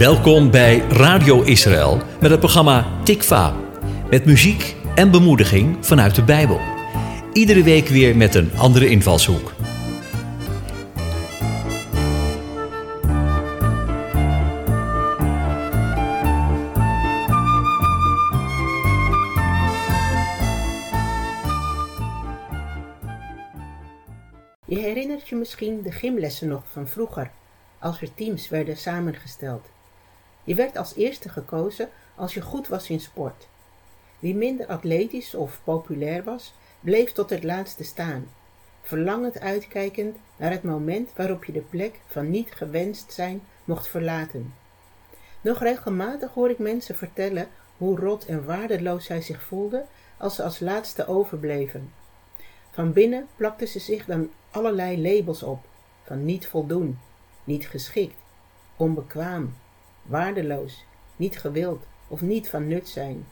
Welkom bij Radio Israël met het programma Tikva. Met muziek en bemoediging vanuit de Bijbel. Iedere week weer met een andere invalshoek. Je herinnert je misschien de gymlessen nog van vroeger, als er teams werden samengesteld. Je werd als eerste gekozen als je goed was in sport. Wie minder atletisch of populair was, bleef tot het laatste staan, verlangend uitkijkend naar het moment waarop je de plek van niet gewenst zijn mocht verlaten. Nog regelmatig hoor ik mensen vertellen hoe rot en waardeloos zij zich voelden als ze als laatste overbleven. Van binnen plakten ze zich dan allerlei labels op, van niet voldoen, niet geschikt, onbekwaam, waardeloos, niet gewild of niet van nut zijn.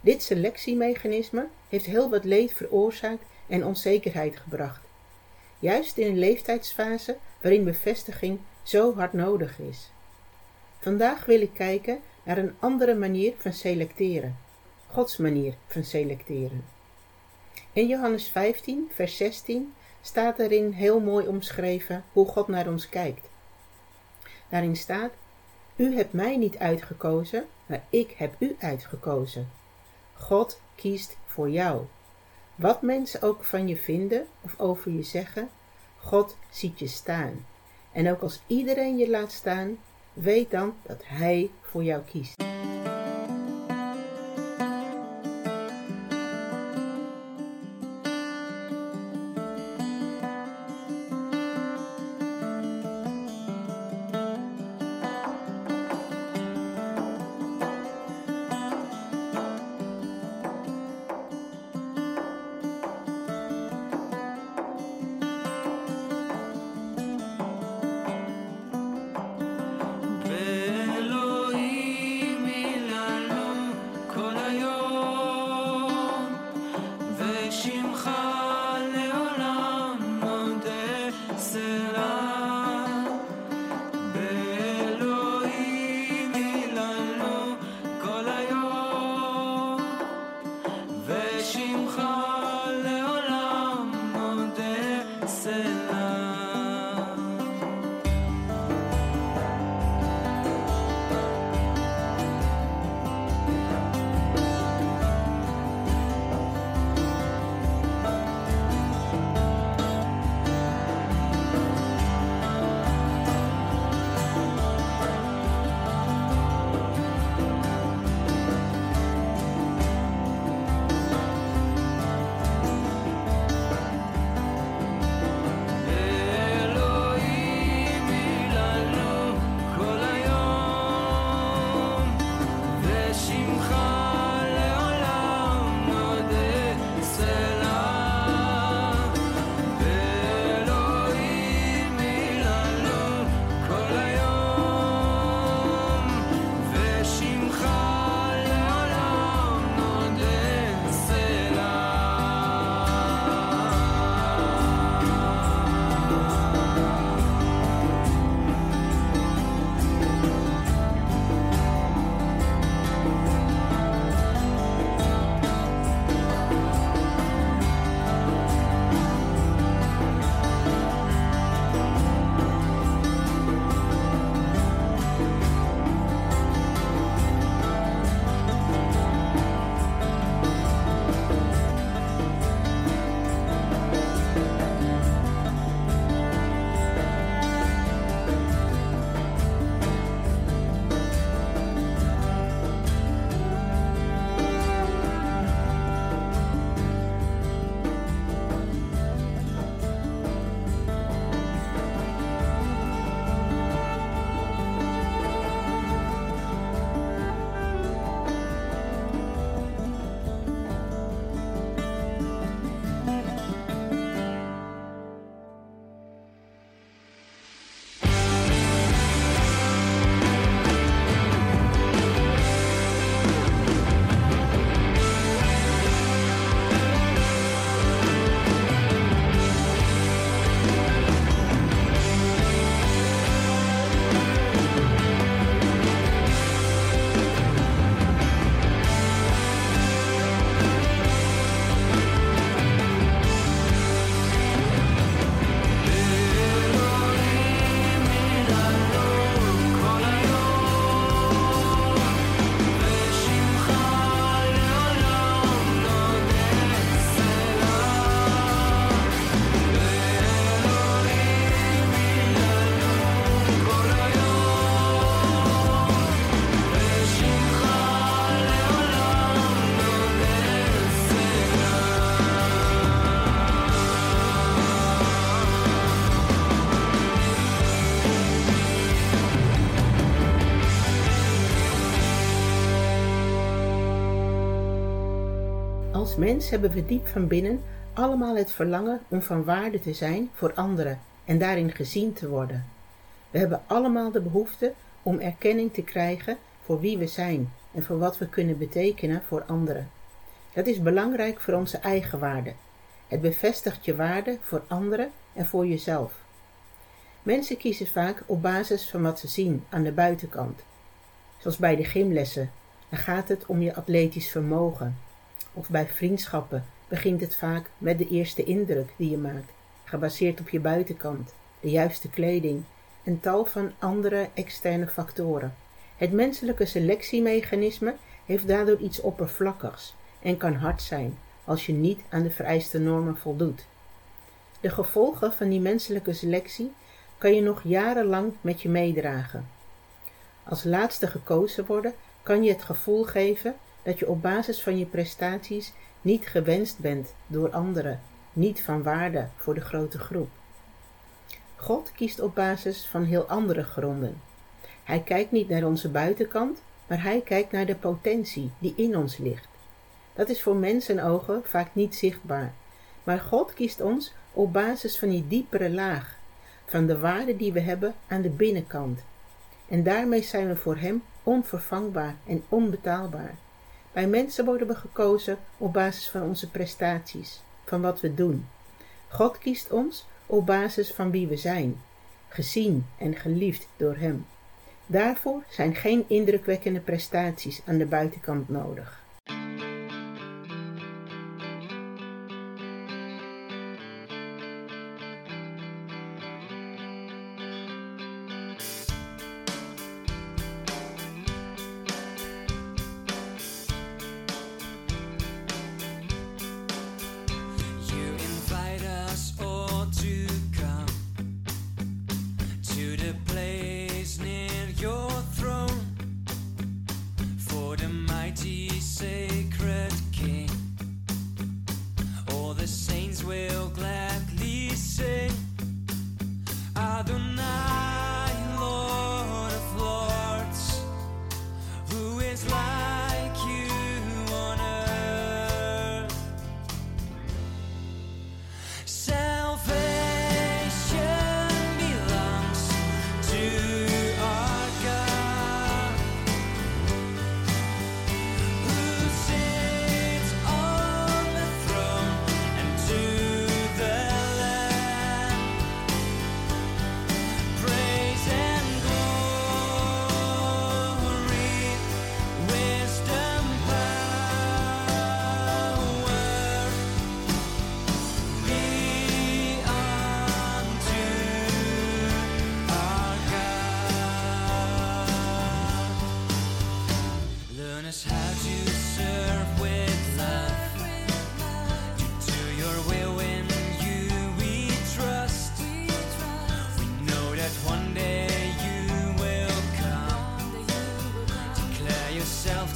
Dit selectiemechanisme heeft heel wat leed veroorzaakt en onzekerheid gebracht. Juist in een leeftijdsfase waarin bevestiging zo hard nodig is. Vandaag wil ik kijken naar een andere manier van selecteren. Gods manier van selecteren. In Johannes 15, vers 16 staat erin heel mooi omschreven hoe God naar ons kijkt. Daarin staat: U hebt mij niet uitgekozen, maar ik heb u uitgekozen. God kiest voor jou. Wat mensen ook van je vinden of over je zeggen, God ziet je staan. En ook als iedereen je laat staan, weet dan dat Hij voor jou kiest. Mens hebben we diep van binnen allemaal het verlangen om van waarde te zijn voor anderen en daarin gezien te worden. We hebben allemaal de behoefte om erkenning te krijgen voor wie we zijn en voor wat we kunnen betekenen voor anderen. Dat is belangrijk voor onze eigen waarde. Het bevestigt je waarde voor anderen en voor jezelf. Mensen kiezen vaak op basis van wat ze zien aan de buitenkant. Zoals bij de gymlessen, dan gaat het om je atletisch vermogen. Of bij vriendschappen begint het vaak met de eerste indruk die je maakt, gebaseerd op je buitenkant, de juiste kleding en tal van andere externe factoren. Het menselijke selectiemechanisme heeft daardoor iets oppervlakkigs en kan hard zijn als je niet aan de vereiste normen voldoet. De gevolgen van die menselijke selectie kan je nog jarenlang met je meedragen. Als laatste gekozen worden kan je het gevoel geven dat je op basis van je prestaties niet gewenst bent door anderen, niet van waarde voor de grote groep. God kiest op basis van heel andere gronden. Hij kijkt niet naar onze buitenkant, maar hij kijkt naar de potentie die in ons ligt. Dat is voor mensen ogen vaak niet zichtbaar, maar God kiest ons op basis van die diepere laag, van de waarde die we hebben aan de binnenkant. En daarmee zijn we voor Hem onvervangbaar en onbetaalbaar. Bij mensen worden we gekozen op basis van onze prestaties, van wat we doen. God kiest ons op basis van wie we zijn, gezien en geliefd door Hem. Daarvoor zijn geen indrukwekkende prestaties aan de buitenkant nodig.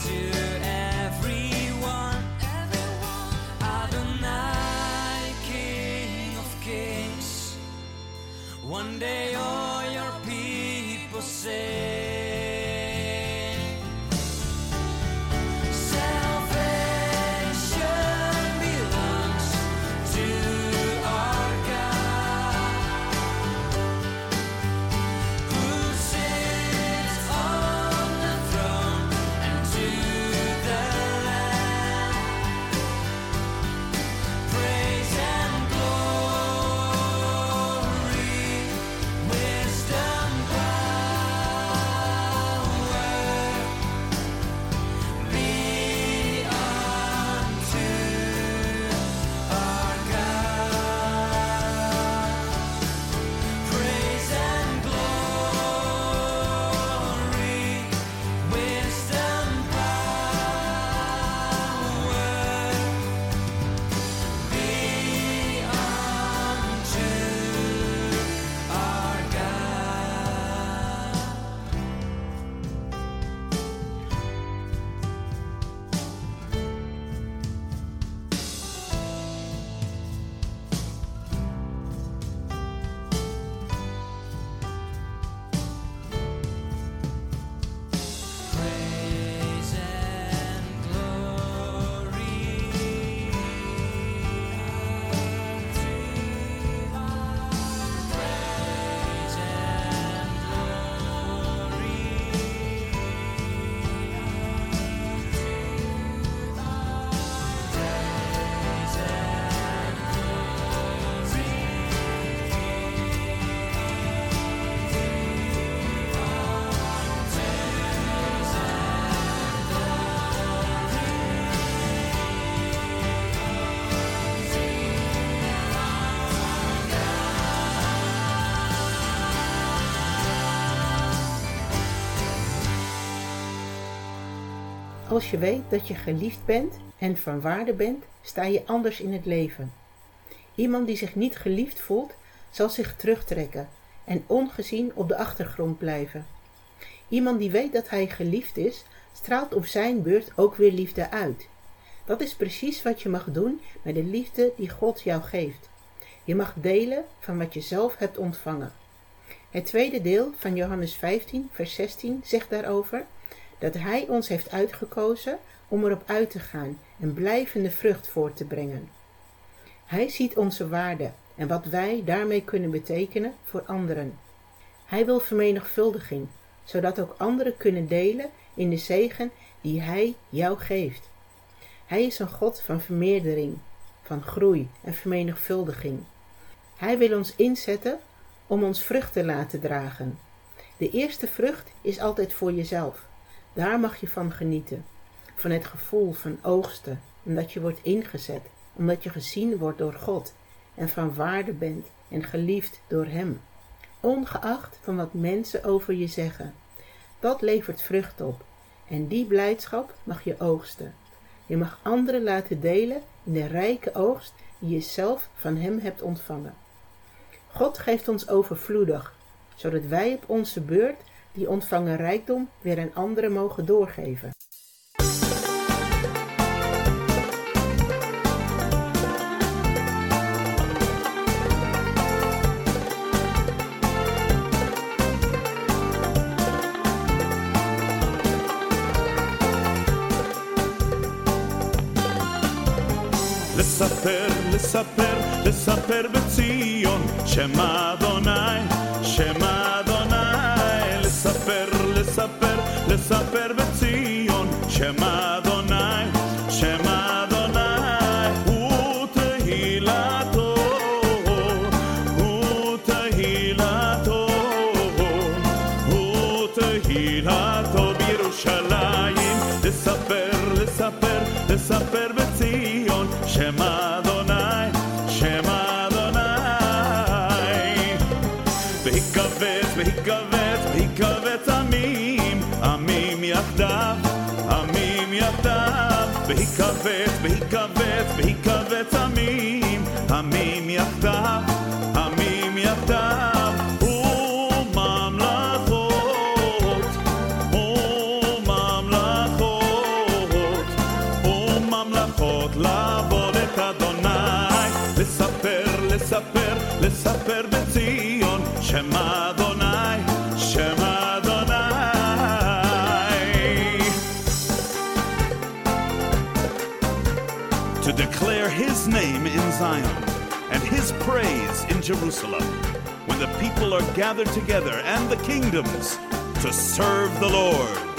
to Als je weet dat je geliefd bent en van waarde bent, sta je anders in het leven. Iemand die zich niet geliefd voelt, zal zich terugtrekken en ongezien op de achtergrond blijven. Iemand die weet dat hij geliefd is, straalt op zijn beurt ook weer liefde uit. Dat is precies wat je mag doen met de liefde die God jou geeft. Je mag delen van wat je zelf hebt ontvangen. Het tweede deel van Johannes 15, vers 16 zegt daarover dat Hij ons heeft uitgekozen om erop uit te gaan en blijvende vrucht voor te brengen. Hij ziet onze waarde en wat wij daarmee kunnen betekenen voor anderen. Hij wil vermenigvuldiging, zodat ook anderen kunnen delen in de zegen die Hij jou geeft. Hij is een God van vermeerdering, van groei en vermenigvuldiging. Hij wil ons inzetten om ons vrucht te laten dragen. De eerste vrucht is altijd voor jezelf. Daar mag je van genieten. Van het gevoel van oogsten, omdat je wordt ingezet, omdat je gezien wordt door God en van waarde bent en geliefd door Hem. Ongeacht van wat mensen over je zeggen. Dat levert vrucht op en die blijdschap mag je oogsten. Je mag anderen laten delen in de rijke oogst die je zelf van Hem hebt ontvangen. God geeft ons overvloedig, zodat wij op onze beurt die ontvangen rijkdom weer aan anderen mogen doorgeven. לספר, לספר, לספר בציון שם אדוני, לספר, לספר בציון שם והתכווץ, והתכווץ, והתכווץ עמים, עמים יחדיו. Jerusalem, when the people are gathered together and the kingdoms to serve the Lord.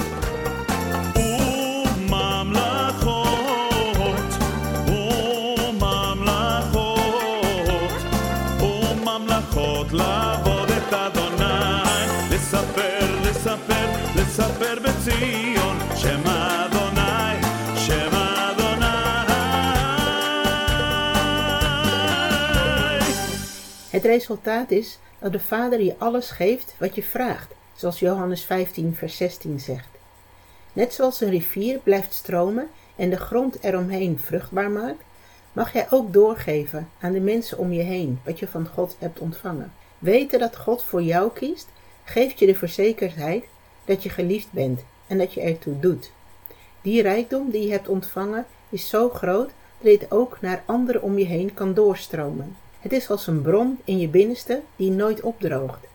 Het resultaat is dat de Vader je alles geeft wat je vraagt, zoals Johannes 15, vers 16 zegt. Net zoals een rivier blijft stromen en de grond eromheen vruchtbaar maakt, mag jij ook doorgeven aan de mensen om je heen wat je van God hebt ontvangen. Weten dat God voor jou kiest, geeft je de verzekerdheid dat je geliefd bent en dat je ertoe doet. Die rijkdom die je hebt ontvangen is zo groot dat dit ook naar anderen om je heen kan doorstromen. Het is als een bron in je binnenste die nooit opdroogt.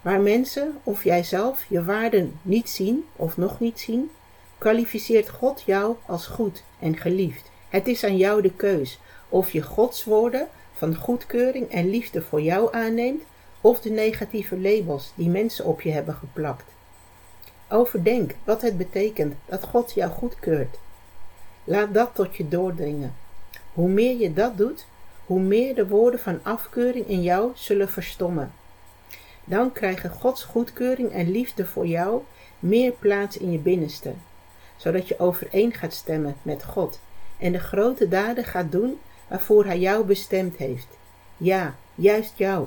Waar mensen of jijzelf je waarden niet zien of nog niet zien, kwalificeert God jou als goed en geliefd. Het is aan jou de keus of je Gods woorden van goedkeuring en liefde voor jou aanneemt of de negatieve labels die mensen op je hebben geplakt. Overdenk wat het betekent dat God jou goedkeurt. Laat dat tot je doordringen. Hoe meer je dat doet, hoe meer de woorden van afkeuring in jou zullen verstommen. Dan krijgen Gods goedkeuring en liefde voor jou meer plaats in je binnenste, zodat je overeen gaat stemmen met God en de grote daden gaat doen waarvoor Hij jou bestemd heeft. Ja, juist jou.